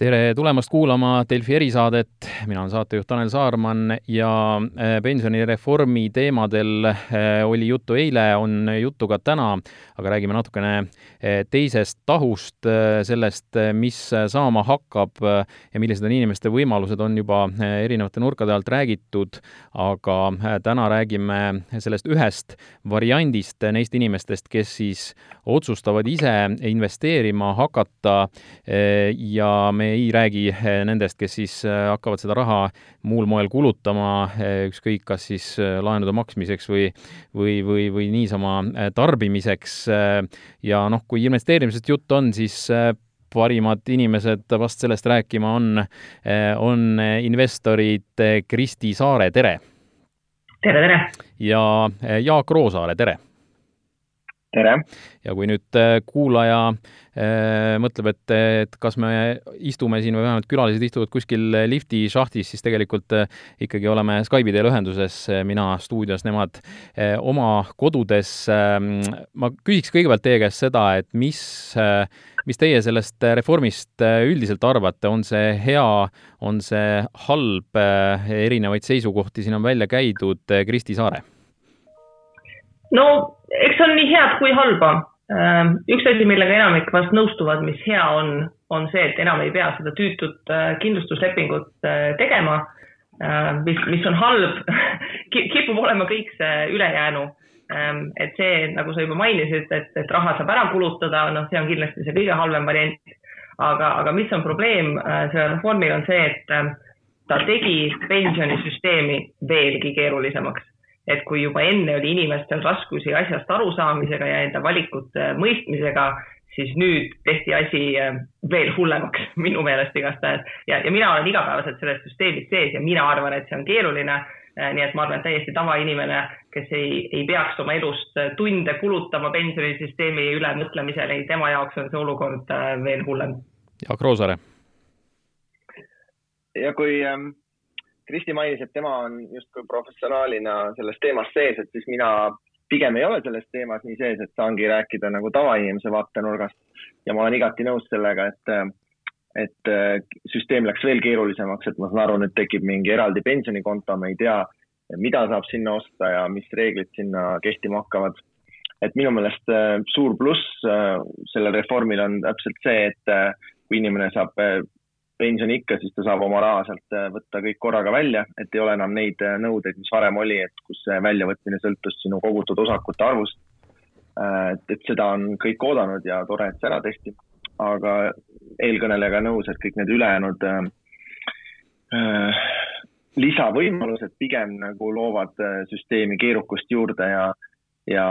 tere tulemast kuulama Delfi erisaadet, mina olen saatejuht Tanel Saarman ja äh, pensionireformi teemadel äh, oli juttu eile, on juttu ka täna, aga räägime natukene äh, teisest tahust, sellest, mis saama hakkab ja millised on inimeste võimalused, on juba erinevate nurkade alt räägitud, aga täna räägime sellest ühest variandist neist inimestest, kes siis otsustavad ise investeerima hakata ja me ei räägi eh, nendest, kes siis eh, hakkavad seda raha muul moel kulutama, eh, ükskõik kas siis laenude maksmiseks või, või, või, või niisama tarbimiseks. ja noh, kui investeerimisest jutt on, siis parimad inimesed vast sellest rääkima on, on investorid Kristi Saare, tere! tere, tere! ja Jaak Roosaare, tere! Tere! ja kui nüüd äh, kuulaja äh, mõtleb, et, et kas me istume siin või vähemalt külalised istuvad kuskil lifti šahtis, siis tegelikult äh, ikkagi oleme Skype'i teel ühenduses, mina stuudios, nemad äh, oma kodudes äh,. ma küsiks kõigepealt teie käest seda, et mis äh, mis teie sellest reformist äh, üldiselt arvate, on see hea, on see halb, äh, erinevaid seisukohti siin on välja käidud, Kristi Saare? No eks on nii head kui halba. Ähm, üks asi, millega enamik vast nõustuvad, mis hea on, on see, et enam ei pea seda tüütut äh, kindlustuslepingut äh, tegema, äh, mis, mis on halb kipub olema kõik see ülejäänu. Ähm, et see, nagu sa juba mainisid, et, et raha saab ära kulutada, noh, see on kindlasti see kõige halvem variant. aga, aga mis on probleem sellel reformil on see, et ta tegi pensionisüsteemi veelgi keerulisemaks et kui juba enne oli inimestel raskusi asjast arusaamisega ja enda valikute mõistmisega, siis nüüd tehti asi äh, veel hullemaks, minu meelest igastahes. ja, ja mina olen igapäevaselt selles süsteemis sees ja mina arvan, et see on keeruline. Äh, nii et ma arvan, et täiesti tavainimene, kes ei, ei peaks oma elust äh, tunde kulutama pensionisüsteemi üle mõtlemisele, tema jaoks on see olukord veel hullem. Jaak Roosaare. ja kui ähm Kristi mainis, et tema on justkui professionaalina selles teemas sees, et siis mina pigem ei ole selles teemas nii sees, et saangi rääkida nagu tavainimese vaatenurgast. ja ma olen igati nõus sellega, et, et süsteem läks veel keerulisemaks, et ma saan aru, nüüd tekib mingi eraldi pensionikonto, me ei tea, mida saab sinna osta ja mis reeglid sinna kehtima hakkavad. et minu meelest suur pluss sellel reformil on täpselt see, et kui inimene saab pensioniikka, siis ta saab oma raha sealt äh, võtta kõik korraga välja, et ei ole enam neid äh, nõudeid, mis varem oli, et kus see väljavõtmine sõltus sinu kogutud osakute arvust. Äh, et, et seda on kõik oodanud ja tore, et see ära tehti. aga eelkõnelejaga nõus, et kõik need ülejäänud äh, lisavõimalused pigem nagu loovad süsteemi keerukust juurde ja, ja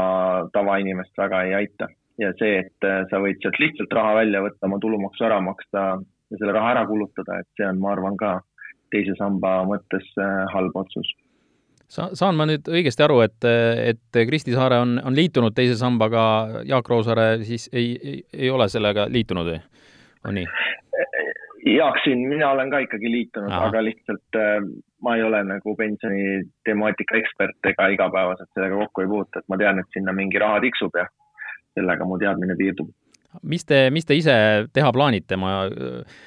tavainimest väga ei aita. ja see, et sa võid sealt lihtsalt raha välja võtta, oma tulumaksu ära maksta ja selle raha ära kulutada, et see on, ma arvan, ka teise samba mõttes äh, halb otsus. Sa-, saan ma nüüd õigesti aru, et, et Kristi Saare on, on liitunud teise sambaga, Jaak Roosaare siis ei, ei, ei ole sellega liitunud või, on nii? Jaak siin, mina olen ka ikkagi liitunud, aga lihtsalt äh, ma ei ole nagu pensioni temaatika ekspert ega igapäevaselt sellega kokku ei puutu, et ma tean, et sinna mingi raha tiksub ja sellega mu teadmine piirdub mis te, mis te ise teha plaanite, ma äh,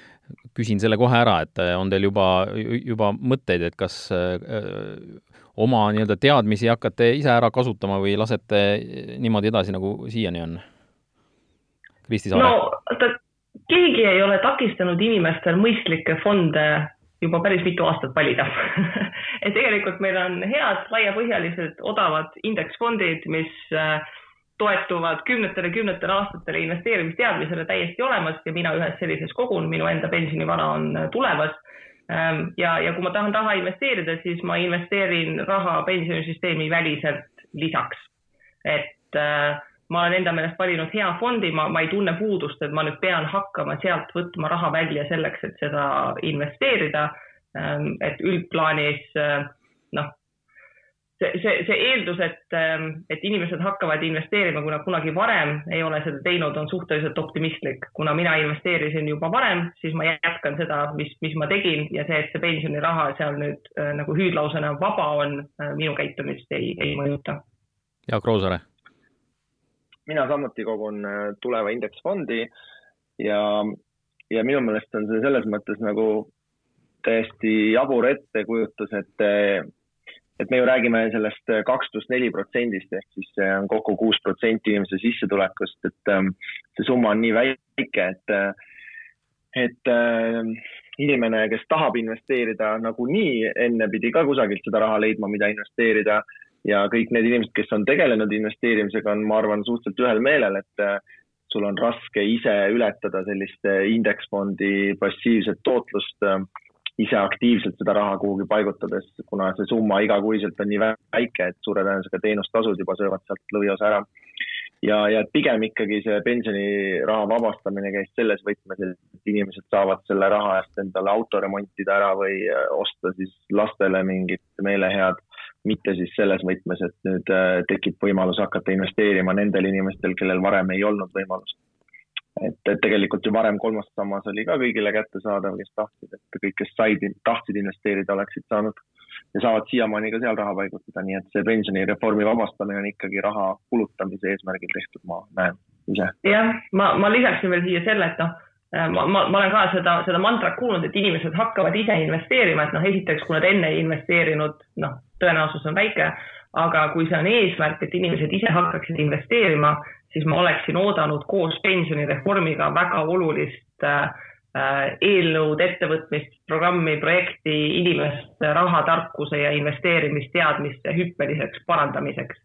küsin selle kohe ära, et äh, on teil juba, juba mõtteid, et kas äh, oma nii-öelda teadmisi hakkate ise ära kasutama või lasete niimoodi edasi, nagu siiani on? Kristi Saare. no ta, keegi ei ole takistanud inimestel mõistlikke fonde juba päris mitu aastat valida et tegelikult meil on head laiapõhjalised odavad indeksfondid, mis äh, toetuvad kümnetele, kümnetele aastatele investeerimisteadmisele täiesti olemas ja mina ühes sellises kogun, minu enda pensionivara on äh, tulemas. Ähm, ja, ja kui ma tahan raha investeerida, siis ma investeerin raha pensionisüsteemi väliselt lisaks. et äh, ma olen enda meelest valinud hea fondi, ma, ma ei tunne puudust, et ma nüüd pean hakkama sealt võtma raha välja selleks, et seda investeerida. Ähm, et üldplaanis äh, see, see, see eeldus, et, ähm, et inimesed hakkavad investeerima, kui nad kunagi varem ei ole seda teinud, on suhteliselt optimistlik. kuna mina investeerisin juba varem, siis ma jätkan seda, mis, mis ma tegin ja see, et see pensioniraha seal nüüd äh, nagu hüüdlausena vaba on, äh, minu käitumist ei, ei mõjuta. Jaak Roosaare. mina samuti kogun äh, tuleva indeksfondi ja ja minu meelest on see selles mõttes nagu täiesti jabur ettekujutus, et, et me ju räägime sellest kaks pluss neli protsendist ehk siis see on kokku kuus protsenti inimese sissetulekust, et ähm, see summa on nii väike, et, et ähm, inimene, kes tahab investeerida nagunii, enne pidi ka kusagilt seda raha leidma, mida investeerida ja kõik need inimesed, kes on tegelenud investeerimisega, on, ma arvan, suhteliselt ühel meelel, et sul on raske ise ületada sellist indeksfondi passiivset tootlust ise aktiivselt seda raha kuhugi paigutades, kuna see summa igakuiselt on nii väike, et suure tõenäosusega teenustasud juba söövad sealt lõviosa ära. ja, ja pigem ikkagi see pensioniraha vabastamine käis selles võtmes, et inimesed saavad selle raha eest endale auto remontida ära või osta siis lastele mingit meelehead mitte siis selles võtmes, et nüüd äh, tekib võimalus hakata investeerima nendel inimestel, kellel varem ei olnud võimalust. Et, et tegelikult ju varem kolmas sammas oli ka kõigile kättesaadav, kes tahtsid, et kõik, kes said, tahtsid investeerida, oleksid saanud ja saavad siiamaani ka seal raha paigutada, nii et see pensionireformi vabastamine on ikkagi raha kulutamise eesmärgil tehtud, ma näen ise. jah, ma, ma lisaksin veel siia selle, et noh Äh, ma, ma, ma olen ka seda, seda mantrat kuulnud, et inimesed hakkavad ise investeerima, et noh, esiteks, kui nad enne ei investeerinud, noh, tõenäosus on väike, aga kui see on eesmärk, et inimesed ise hakkaksid investeerima, siis ma oleksin oodanud koos pensionireformiga väga olulist äh, äh eelnõud, ettevõtmist, programmi, projekti inimeste rahatarkuse ja investeerimisteadmiste hüppeliseks parandamiseks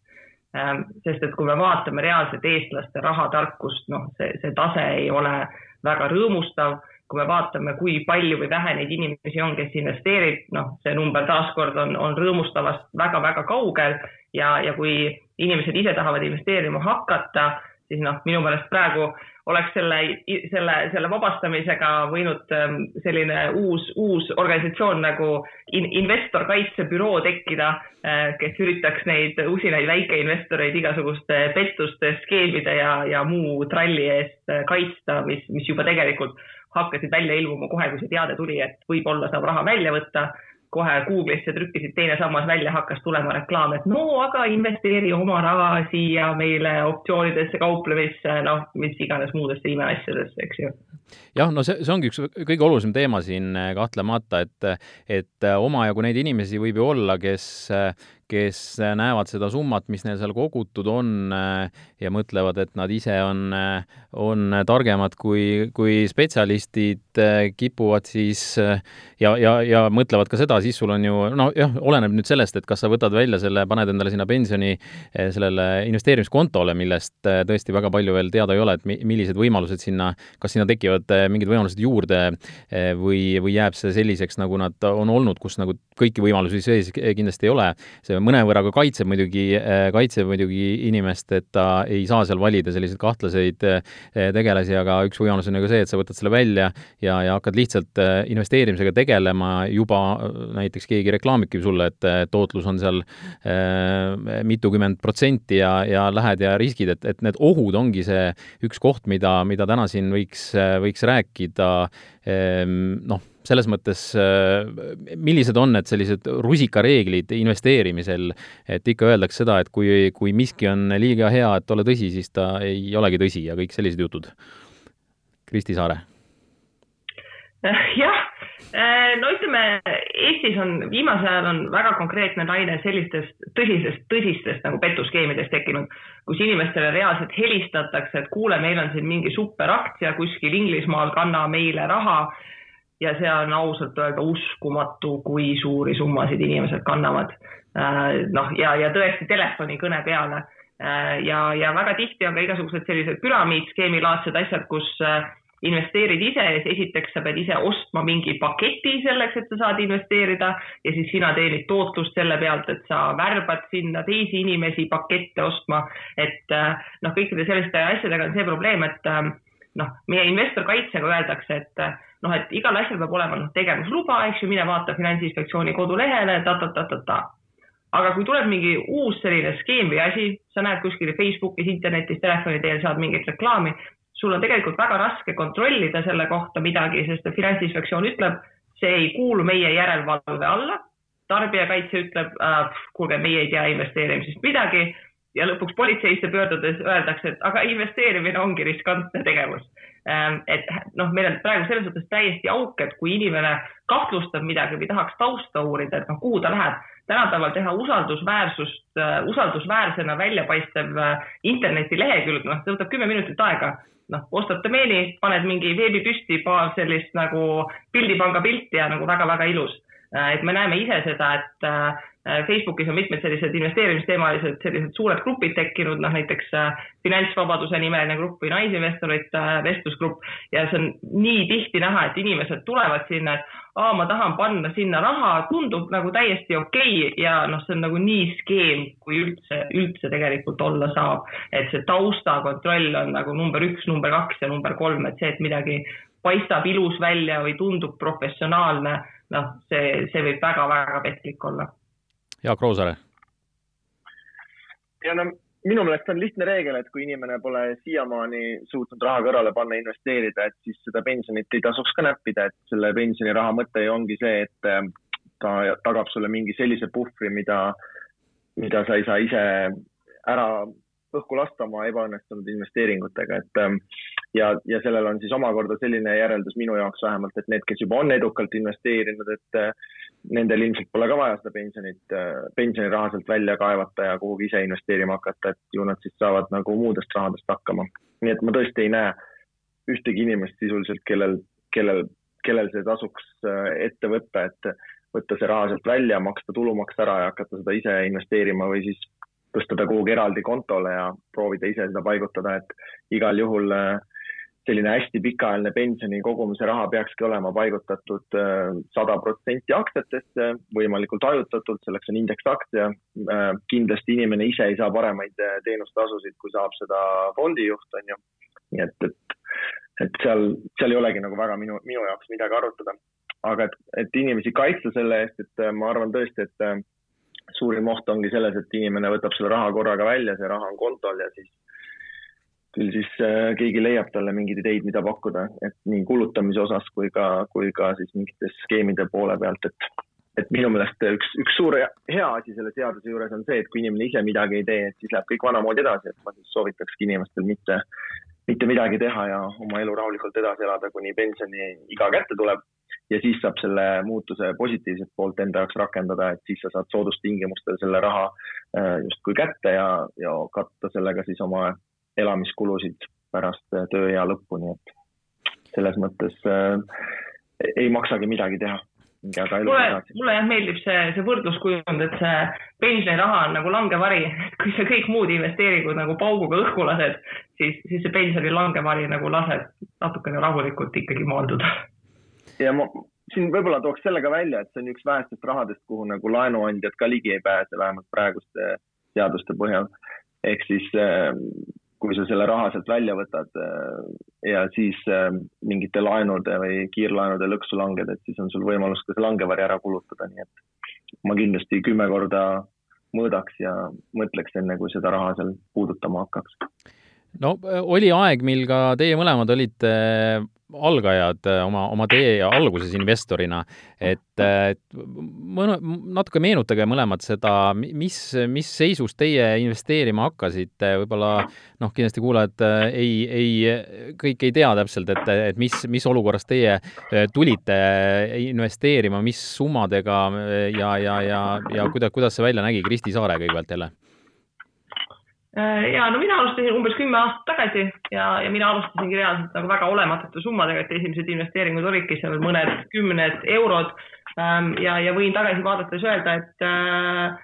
ähm,. sest et kui me vaatame reaalselt eestlaste rahatarkust, noh, see, see tase ei ole äh, väga rõõmustav. Kui me vaatame, kui palju või vähe neid inimesi on, kes investeerib, noh, see number taaskord on, on rõõmustavast väga-väga kaugel ja, ja kui inimesed ise tahavad investeerima hakata, siis noh, minu meelest praegu oleks selle, selle, selle vabastamisega võinud ähm, selline uus, uus organisatsioon nagu in, investorkaitsebüroo tekkida, äh, kes üritaks neid usinaid väikeinvestoreid igasuguste pettuste, skeemide ja, ja muu tralli eest äh, kaitsta, mis, mis juba tegelikult hakkasid välja ilmuma kohe, kui see teade tuli, et võib-olla saab raha välja võtta kohe Google'isse trükkisid teine sammas välja, hakkas tulema reklaam, et no aga investeeri oma raha siia meile optsioonidesse, kauplemisse, noh, mis iganes muudesse imeasjadesse, eks ju. jah, no see, see ongi üks kõige olulisem teema siin kahtlemata, et, et omajagu neid inimesi võib ju olla, kes kes näevad seda summat, mis neil seal kogutud on ja mõtlevad, et nad ise on, on targemad kui, kui spetsialistid, kipuvad siis ja, ja, ja mõtlevad ka seda, siis sul on ju nojah, oleneb nüüd sellest, et kas sa võtad välja selle, paned endale sinna pensioni sellele investeerimiskontole, millest tõesti väga palju veel teada ei ole, et millised võimalused sinna, kas sinna tekivad mingid võimalused juurde või, või jääb see selliseks, nagu nad on olnud, kus nagu kõiki võimalusi sees kindlasti ei ole. see mõnevõrra ka kaitseb muidugi, äh, kaitseb muidugi inimest, et ta ei saa seal valida selliseid kahtlaseid äh, tegelasi, aga üks võimalus on ju ka see, et sa võtad selle välja ja, ja hakkad lihtsalt äh, investeerimisega tegelema, juba näiteks keegi reklaamibki sulle, et tootlus on seal mitukümmend protsenti ja, ja lähed ja riskid, et, et need ohud ongi see üks koht, mida, mida täna siin võiks, võiks rääkida, ehm, noh selles mõttes, äh, millised on need sellised rusikareeglid investeerimisel, et ikka öeldakse seda, et kui, kui miski on liiga hea, et olla tõsi, siis ta ei olegi tõsi ja kõik sellised jutud. Kristi Saare. jah, äh, no ütleme, Eestis on viimasel ajal on väga konkreetne laine sellistest tõsisest, tõsistest nagu petuskeemidest tekkinud, kus inimestele reaalselt helistatakse, et kuule, meil on siin mingi superaktsia kuskil Inglismaal, kanna meile raha ja see on ausalt öelda uskumatu, kui suuri summasid inimesed kannavad. Äh, noh, ja, ja tõesti telefonikõne peale. Äh, ja, ja väga tihti on ka igasugused sellised püramiidskeemilaadsed asjad, kus äh, investeerid ise esiteks sa pead ise ostma mingi paketi selleks, et sa saad investeerida ja siis sina teenid tootlust selle pealt, et sa värbad sinna teisi inimesi pakette ostma. et noh, kõikide selliste asjadega on see probleem, et noh, meie investorkaitsega öeldakse, et noh, et igal asjal peab olema noh, tegevusluba, eks ju, mine vaata Finantsinspektsiooni kodulehele ta,, ta-ta-ta-ta-ta. aga kui tuleb mingi uus selline skeem või asi, sa näed kuskil Facebookis, internetis, telefoni teel saad mingit reklaami, sul on tegelikult väga raske kontrollida selle kohta midagi, sest Finantsinspektsioon ütleb, see ei kuulu meie järelevalve alla. tarbijakaitse ütleb äh,, kuulge, meie ei tea investeerimisest midagi ja lõpuks politseisse pöördudes öeldakse, et aga investeerimine ongi riskantne tegevus. Ähm, et noh, meil on praegu selles mõttes täiesti auk, et kui inimene kahtlustab midagi või tahaks tausta uurida, et noh, kuhu ta läheb. tänapäeval teha usaldusväärsust, äh, usaldusväärsena väljapaistev äh, internetilehekülg, noh, see võtab kümme minutit aega noh, ostad domeeni, paned mingi veebi püsti, paar sellist nagu pildipanga pilti ja nagu väga-väga ilus. Äh, et me näeme ise seda, et Facebookis on mitmed sellised investeerimisteemalised sellised suured grupid tekkinud, noh näiteks äh, finantsvabaduse nimeline grupp või naisinvestorite äh, vestlusgrupp. Ja see on nii tihti näha, et inimesed tulevad sinna, et aa, ma tahan panna sinna raha, tundub nagu täiesti okei okay ja noh, see on nagu nii skeem, kui üldse, üldse tegelikult olla saab. et see taustakontroll on nagu number üks, number kaks ja number kolm, et see, et midagi paistab ilus välja või tundub professionaalne, noh, see, see võib väga-väga petlik olla Jaak Roosaare. ja no minu meelest on lihtne reegel, et kui inimene pole siiamaani suutnud raha kõrvale panna, investeerida, et siis seda pensionit ei tasuks ka näppida, et selle pensioniraha mõte ju ongi see, et äh, ta tagab sulle mingi sellise puhvri, mida, mida sa ei saa ise ära õhku lasta oma ebaõnnestunud investeeringutega, et ähm, ja, ja sellel on siis omakorda selline järeldus minu jaoks vähemalt, et need, kes juba on edukalt investeerinud, et äh, nendel ilmselt pole ka vaja seda pensionit, äh, pensioniraha sealt välja kaevata ja kuhugi ise investeerima hakata, et ju nad siis saavad nagu muudest rahadest hakkama. nii et ma tõesti ei näe ühtegi inimest sisuliselt, kellel, kellel, kellel see tasuks äh, ette võtta, et võtta see raha sealt välja, maksta tulumaks ära ja hakata seda ise investeerima või siis tõsta ta kuhugi eraldi kontole ja proovida ise seda paigutada, et igal juhul äh, selline hästi pikaajaline pensioni kogumise raha peakski olema paigutatud äh, sada protsenti aktsiatesse, võimalikult hajutatult, selleks on indeksaktsia. Äh, kindlasti inimene ise ei saa paremaid teenustasusid, kui saab seda fondijuht, on ju. nii et, et, et seal, seal ei olegi nagu väga minu, minu jaoks midagi arutada. aga et, et inimesi kaitsta selle eest, et ma arvan tõesti, et suurim oht ongi selles, et inimene võtab selle raha korraga välja, see raha on kontol ja siis küll siis äh, keegi leiab talle mingeid ideid, mida pakkuda, et nii kulutamise osas kui ka, kui ka siis mingite skeemide poole pealt, et, et minu meelest üks, üks suur hea asi selle seaduse juures on see, et kui inimene ise midagi ei tee, et siis läheb kõik vanamoodi edasi, et ma siis soovitakski inimestel mitte, mitte midagi teha ja oma elu rahulikult edasi elada, kuni pensioniiga kätte tuleb. Ja siis saab selle muutuse positiivset poolt enda jaoks rakendada, et siis sa saad soodustingimustel selle raha äh, justkui kätte ja, ja katta sellega siis oma elamiskulusid pärast äh, tööea lõppu, nii et selles mõttes äh, ei maksagi midagi teha. mulle, mulle jah meeldib see, see võrdluskujund, et see pensioniraha on nagu langevari, et kui sa kõik muud investeeringud nagu pauguga õhku lased, siis, siis see pensioni langevari nagu laseb natukene rahulikult ikkagi maanduda ja ma siin võib-olla tooks selle ka välja, et see on üks vähestest rahadest, kuhu nagu laenuandjad ka ligi ei pääse, vähemalt praeguste seaduste põhjal. ehk siis ähm, kui sa selle raha sealt välja võtad äh, ja siis ähm, mingite laenude või kiirlaenude lõksu langed, et siis on sul võimalus ka see langevari ära kulutada, nii et ma kindlasti kümme korda mõõdaks ja mõtleks enne, kui seda raha seal puudutama hakkaks no oli aeg, mil ka teie mõlemad olite algajad äh, oma, oma tee alguses investorina, et, mõne, natuke meenutage mõlemad seda, mis, mis seisus teie investeerima hakkasite, võib-olla noh, kindlasti kuulajad äh, ei, ei, kõik ei tea täpselt, et, et mis, mis olukorras teie äh, tulite investeerima, mis summadega ja, ja, ja, ja kuidas, kuidas see välja nägi, Kristi Saare kõigepealt jälle. Äh, ja no mina alustasin umbes kümme aastat tagasi ja, ja mina alustasingi reaalselt nagu väga olematute summadega, et esimesed investeeringud olidki seal mõned kümned eurod. Ähm, ja, ja võin tagasi vaadates öelda, et äh,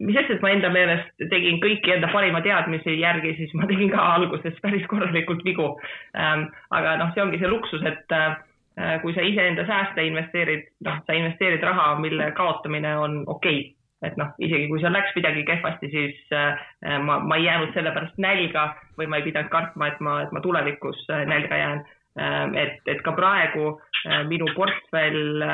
mis sest, et ma enda meelest tegin kõiki enda parima teadmise järgi, siis ma tegin ka alguses päris korralikult vigu. Ähm, aga noh, see ongi see luksus, et äh, kui sa iseenda sääste investeerid, noh, sa investeerid raha, mille kaotamine on okei okay et noh, isegi kui seal läks midagi kehvasti, siis äh, ma, ma ei jäänud sellepärast nälga või ma ei pidanud kartma, et ma, et ma tulevikus äh, nälga jään äh,. et, et ka praegu äh, minu portfell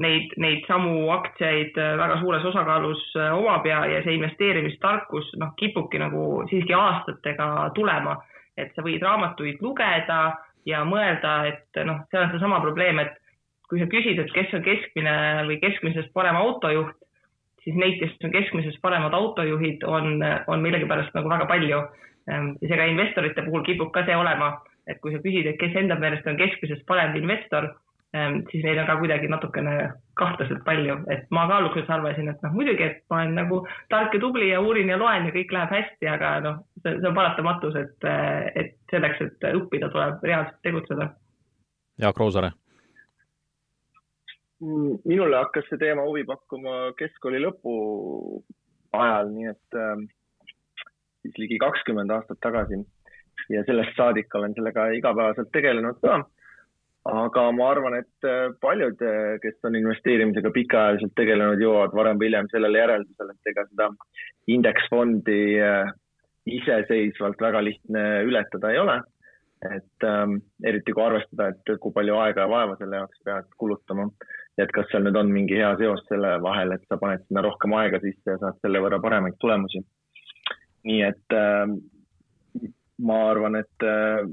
neid, neid samu aktsiaid väga suures osakaalus omab ja, ja see investeerimistarkus noh, kipubki nagu siiski aastatega tulema, et sa võid raamatuid lugeda ja mõelda, et noh, seal on seesama probleem, et kui sa küsid, et kes on keskmine või keskmisest parem autojuht, siis neid, kes on keskmisest paremad autojuhid, on, on millegipärast nagu väga palju. ja seega investorite puhul kipub ka see olema, et kui sa küsid, et kes enda meelest on keskmisest parem investor, siis neid on ka kuidagi natukene kahtlaselt palju, et ma ka alguses arvasin, et noh, muidugi, et ma olen nagu tark ja tubli ja uurin ja loen ja kõik läheb hästi, aga noh, see on paratamatus, et, et selleks, et õppida, tuleb reaalselt tegutseda. Jaak Roosaare minule hakkas see teema huvi pakkuma keskkooli lõpu ajal, nii et äh, siis ligi kakskümmend aastat tagasi. Ja sellest saadik olen sellega igapäevaselt tegelenud ka. aga ma arvan, et äh, paljud, äh, kes on investeerimisega pikaajaliselt tegelenud, jõuavad varem või hiljem sellele järeldusele, et ega seda indeksfondi äh, iseseisvalt väga lihtne ületada ei ole. Et ähm, eriti kui arvestada, et kui palju aega ja vaeva selle jaoks pead kulutama ja et kas seal nüüd on mingi hea seos selle vahel, et sa paned sinna rohkem aega sisse ja saad selle võrra paremaid tulemusi. nii et äh, ma arvan, et äh,,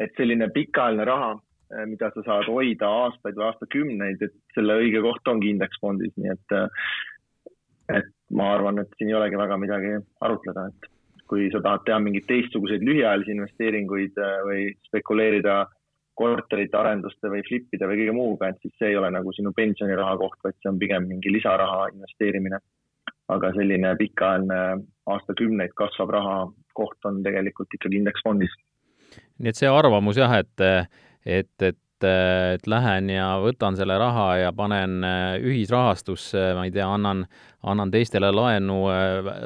et selline pikaajaline raha, äh, mida sa saad hoida aastaid või aastakümneid, et selle õige koht ongi indeksfondis, nii et äh,, et ma arvan, et siin ei olegi väga midagi arutleda, et kui sa tahad teha mingeid teistsuguseid lühiajalisi investeeringuid äh, või spekuleerida korterite arenduste või flippide või kõige muuga, et siis see ei ole nagu sinu pensioniraha koht, vaid see on pigem mingi lisaraha investeerimine. aga selline pikaajaline aastakümneid kasvav raha koht on tegelikult ikkagi indeksfondis. nii et see arvamus jah, et, et, et et lähen ja võtan selle raha ja panen ühisrahastusse, ma ei tea, annan annan teistele laenu,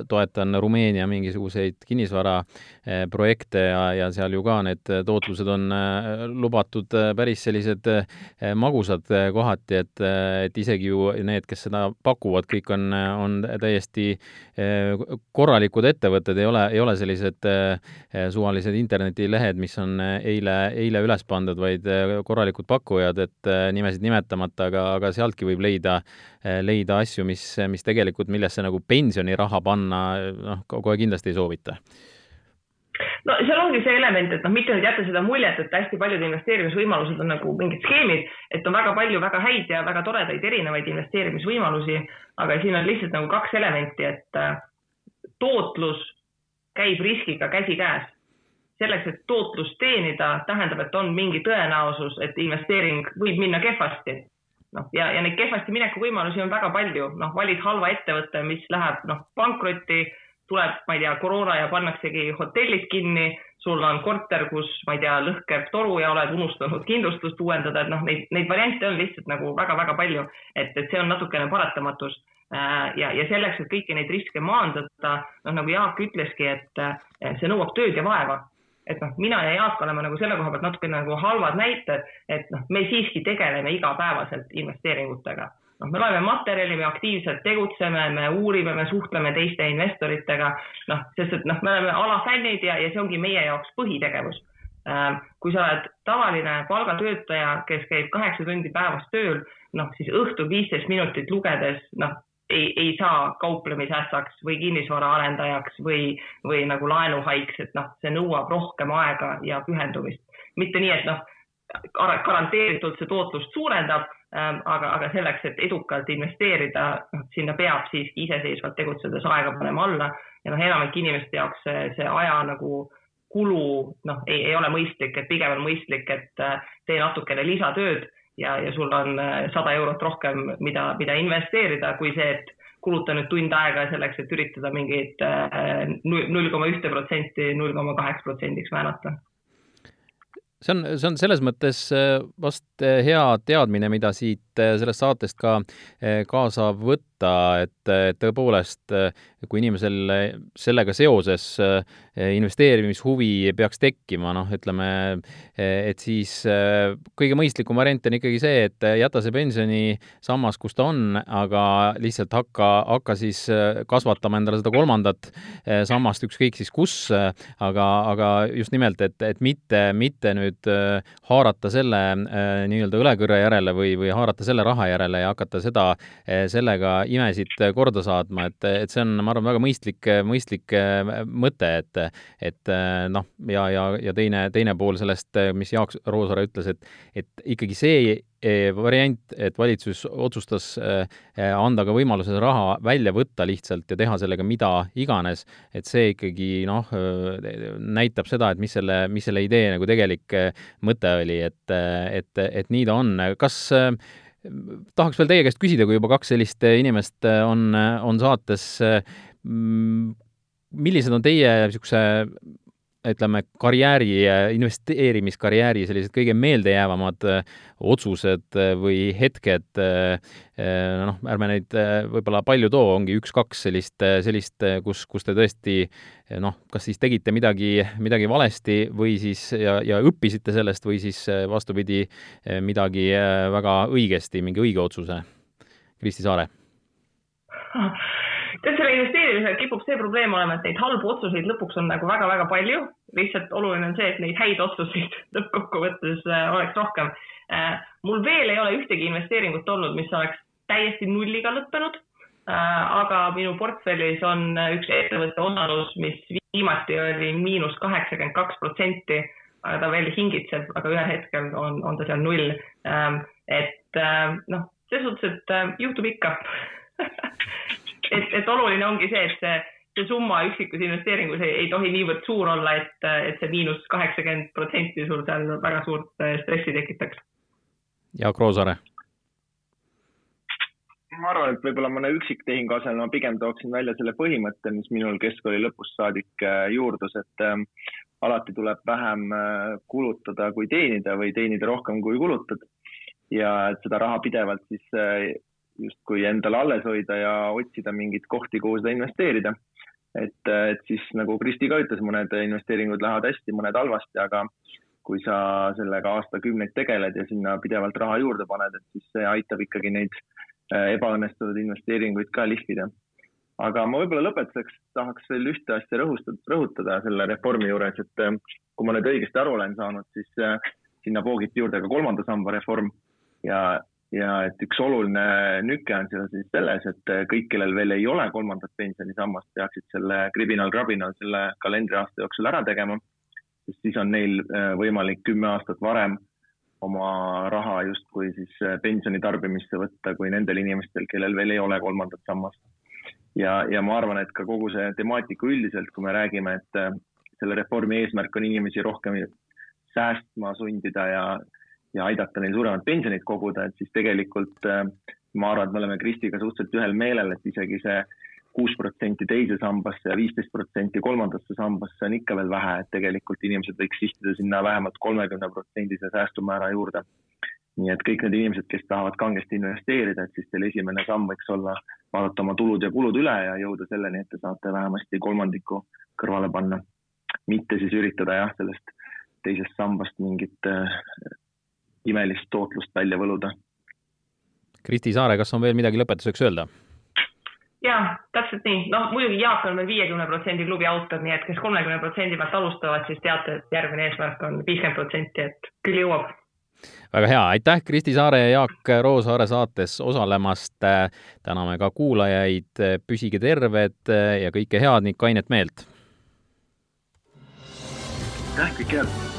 toetan Rumeenia mingisuguseid kinnisvaraprojekte ja, ja seal ju ka need tootlused on äh, lubatud äh, päris sellised äh, magusad kohati, et, et isegi ju need, kes seda pakuvad, kõik on, on täiesti korralikud ettevõtted, ei ole, ei ole sellised suvalised internetilehed, mis on eile, eile üles pandud, vaid korralikud pakkujad, et nimesid nimetamata, aga, aga sealtki võib leida, leida asju, mis, mis tegelikult tegelikult, millesse nagu pensioniraha panna, noh, kohe kindlasti ei soovita no seal ongi see element, et noh, mitte nüüd jätta seda muljet, et hästi paljud investeerimisvõimalused on nagu mingid skeemid, et on väga palju väga häid ja väga toredaid erinevaid investeerimisvõimalusi, aga siin on lihtsalt nagu kaks elementi, et äh, tootlus käib riskiga käsikäes. selleks, et tootlust teenida, tähendab, et on mingi tõenäosus, et investeering võib minna kehvasti noh, ja, ja neid kehvasti mineku võimalusi on väga palju, noh, valid halva ettevõtte, mis läheb, noh, pankrotti, tuleb, ma ei tea, koroona ja pannaksegi hotellid kinni, sul on korter, kus, ma ei tea, lõhkeb toru ja oled unustanud kindlustust uuendada, et noh, neid, neid variante on lihtsalt nagu väga-väga palju, et, et see on natukene paratamatus. Äh, ja, ja selleks, et kõiki neid riske maandada, noh, nagu Jaak ütleski, et see nõuab tööd ja vaeva et noh, mina ja Jaak oleme nagu selle koha pealt natuke nagu halvad näited, et noh, me siiski tegeleme igapäevaselt investeeringutega. noh, me loeme materjali, me aktiivselt tegutseme, me uurime, me suhtleme teiste investoritega, noh, sest et noh, me oleme alafännid ja, ja see ongi meie jaoks põhitegevus. Ähm, kui sa oled tavaline palgatöötaja, kes käib kaheksa tundi päevas tööl, noh, siis õhtul viisteist minutit lugedes, noh, ei, ei saa kauplemisässaks või kinnisvaraarendajaks või, või nagu laenuhaiks, et noh, see nõuab rohkem aega ja pühendumist. mitte nii, et noh, garanteeritult see tootlust suurendab ähm,, aga, aga selleks, et edukalt investeerida, noh, sinna peab siiski iseseisvalt tegutsedes aega panema alla ja noh, enamike inimeste jaoks see, see aja nagu kulu noh, ei, ei ole mõistlik, et pigem on mõistlik, et äh, tee natukene lisatööd ja, ja sul on äh, sada eurot rohkem, mida, mida investeerida, kui see, et kuluta nüüd tund aega selleks, et üritada mingit äh, null koma ühte protsenti null koma kaheks protsendiks väänata see on, see on selles mõttes äh, vast hea teadmine, mida siit sellest saatest ka kaasa võtta, et tõepoolest, kui inimesel sellega seoses investeerimishuvi peaks tekkima, noh, ütleme, et siis kõige mõistlikum variant on ikkagi see, et jäta see pensionisammas, kus ta on, aga lihtsalt hakka, hakka siis kasvatama endale seda kolmandat sammast, ükskõik siis kus, aga, aga just nimelt, et, et mitte, mitte nüüd haarata selle nii-öelda õlekõrre järele või, või haarata selle raha järele ja hakata seda, sellega imesid korda saatma, et, et see on, ma arvan, väga mõistlik, mõistlik mõte, et et noh, ja, ja, ja teine, teine pool sellest, mis Jaak Roosaare ütles, et et ikkagi see variant, et valitsus otsustas anda ka võimaluse raha välja võtta lihtsalt ja teha sellega mida iganes, et see ikkagi noh, näitab seda, et mis selle, mis selle idee nagu tegelik mõte oli, et, et, et nii ta on. kas tahaks veel teie käest küsida, kui juba kaks sellist inimest on, on saates, millised on teie niisuguse ütleme, karjääri, investeerimiskarjääri sellised kõige meeldejäävamad äh, otsused äh, või hetked, äh, noh, ärme neid võib-olla palju too, ongi üks-kaks sellist, sellist, kus, kus te tõesti noh, kas siis tegite midagi, midagi valesti või siis ja, ja õppisite sellest või siis vastupidi, midagi väga õigesti, mingi õige otsuse? Kristi Saare tead, selle investeerimisega kipub see probleem olema, et neid halbu otsuseid lõpuks on nagu väga-väga palju. lihtsalt oluline on see, et neid häid otsuseid lõppkokkuvõttes äh, oleks rohkem. Äh, mul veel ei ole ühtegi investeeringut olnud, mis oleks täiesti nulliga lõppenud. Äh, aga minu portfellis on üks ettevõtte osalus, mis viimati oli miinus kaheksakümmend kaks protsenti, aga ta veel hingitseb, aga ühel hetkel on, on ta seal null. et noh, selles suhtes, et juhtub ikka et, et oluline ongi see, et see, see summa üksikus investeeringus ei, ei tohi niivõrd suur olla, et, et see miinus kaheksakümmend protsenti sul seal väga suurt äh, stressi tekitaks. Jaak Roosaare ma arvan, et võib-olla mõne üksiktehingu asemel ma pigem tooksin välja selle põhimõtte, mis minul keskkooli lõpust saadik äh, juurdus, et äh, alati tuleb vähem äh, kulutada kui teenida või teenida rohkem kui kulutad. ja et seda raha pidevalt siis justkui endale alles hoida ja otsida mingeid kohti, kuhu seda investeerida. et, et siis nagu Kristi ka ütles, mõned investeeringud lähevad hästi, mõned halvasti, aga kui sa sellega aastakümneid tegeled ja sinna pidevalt raha juurde paned, et siis see aitab ikkagi neid äh, ebaõnnestunud investeeringuid ka lihvida. aga ma võib-olla lõpetuseks tahaks veel ühte asja rõhustada, rõhutada selle reformi juures, et äh, kui ma nüüd õigesti aru olen saanud, siis äh, sinna poogiti juurde ka kolmanda samba reform ja ja et üks oluline nüke on seal siis selles, et kõik, kellel veel ei ole kolmandat pensionisammast, peaksid selle kribinal-krabinal selle kalendriaasta jooksul ära tegema, sest siis on neil äh, võimalik kümme aastat varem oma raha justkui siis äh, pensioni tarbimisse võtta kui nendel inimestel, kellel veel ei ole kolmandat sammast. ja, ja ma arvan, et ka kogu see temaatika üldiselt, kui me räägime, et äh, selle reformi eesmärk on inimesi rohkem säästma sundida ja ja aidata neil suuremat pensionit koguda, et siis tegelikult äh, ma arvan, et me oleme Kristiga suhteliselt ühel meelel, et isegi see kuus protsenti teise sambasse ja viisteist protsenti kolmandasse sambasse on ikka veel vähe, et tegelikult inimesed võiks sihtida sinna vähemalt kolmekümne protsendise säästumäära juurde. nii et kõik need inimesed, kes tahavad kangesti investeerida, et siis teil esimene samm võiks olla vaadata oma tulud ja kulud üle ja jõuda selleni, et te saate vähemasti kolmandiku kõrvale panna. mitte siis üritada jah, sellest teisest sambast mingit äh, imelist tootlust välja võluda. Kristi Saare, kas on veel midagi lõpetuseks öelda? jaa, täpselt nii, noh muidugi Jaak on meil viiekümne protsendi klubi autor, nii et kes kolmekümne protsendi pealt alustavad, siis teate, et järgmine eesmärk on viiskümmend protsenti, et küll jõuab. väga hea, aitäh, Kristi Saare ja Jaak Roosaare saates osalemast. täname ka kuulajaid, püsige terved ja kõike head ning kainet meelt. aitäh, kõike head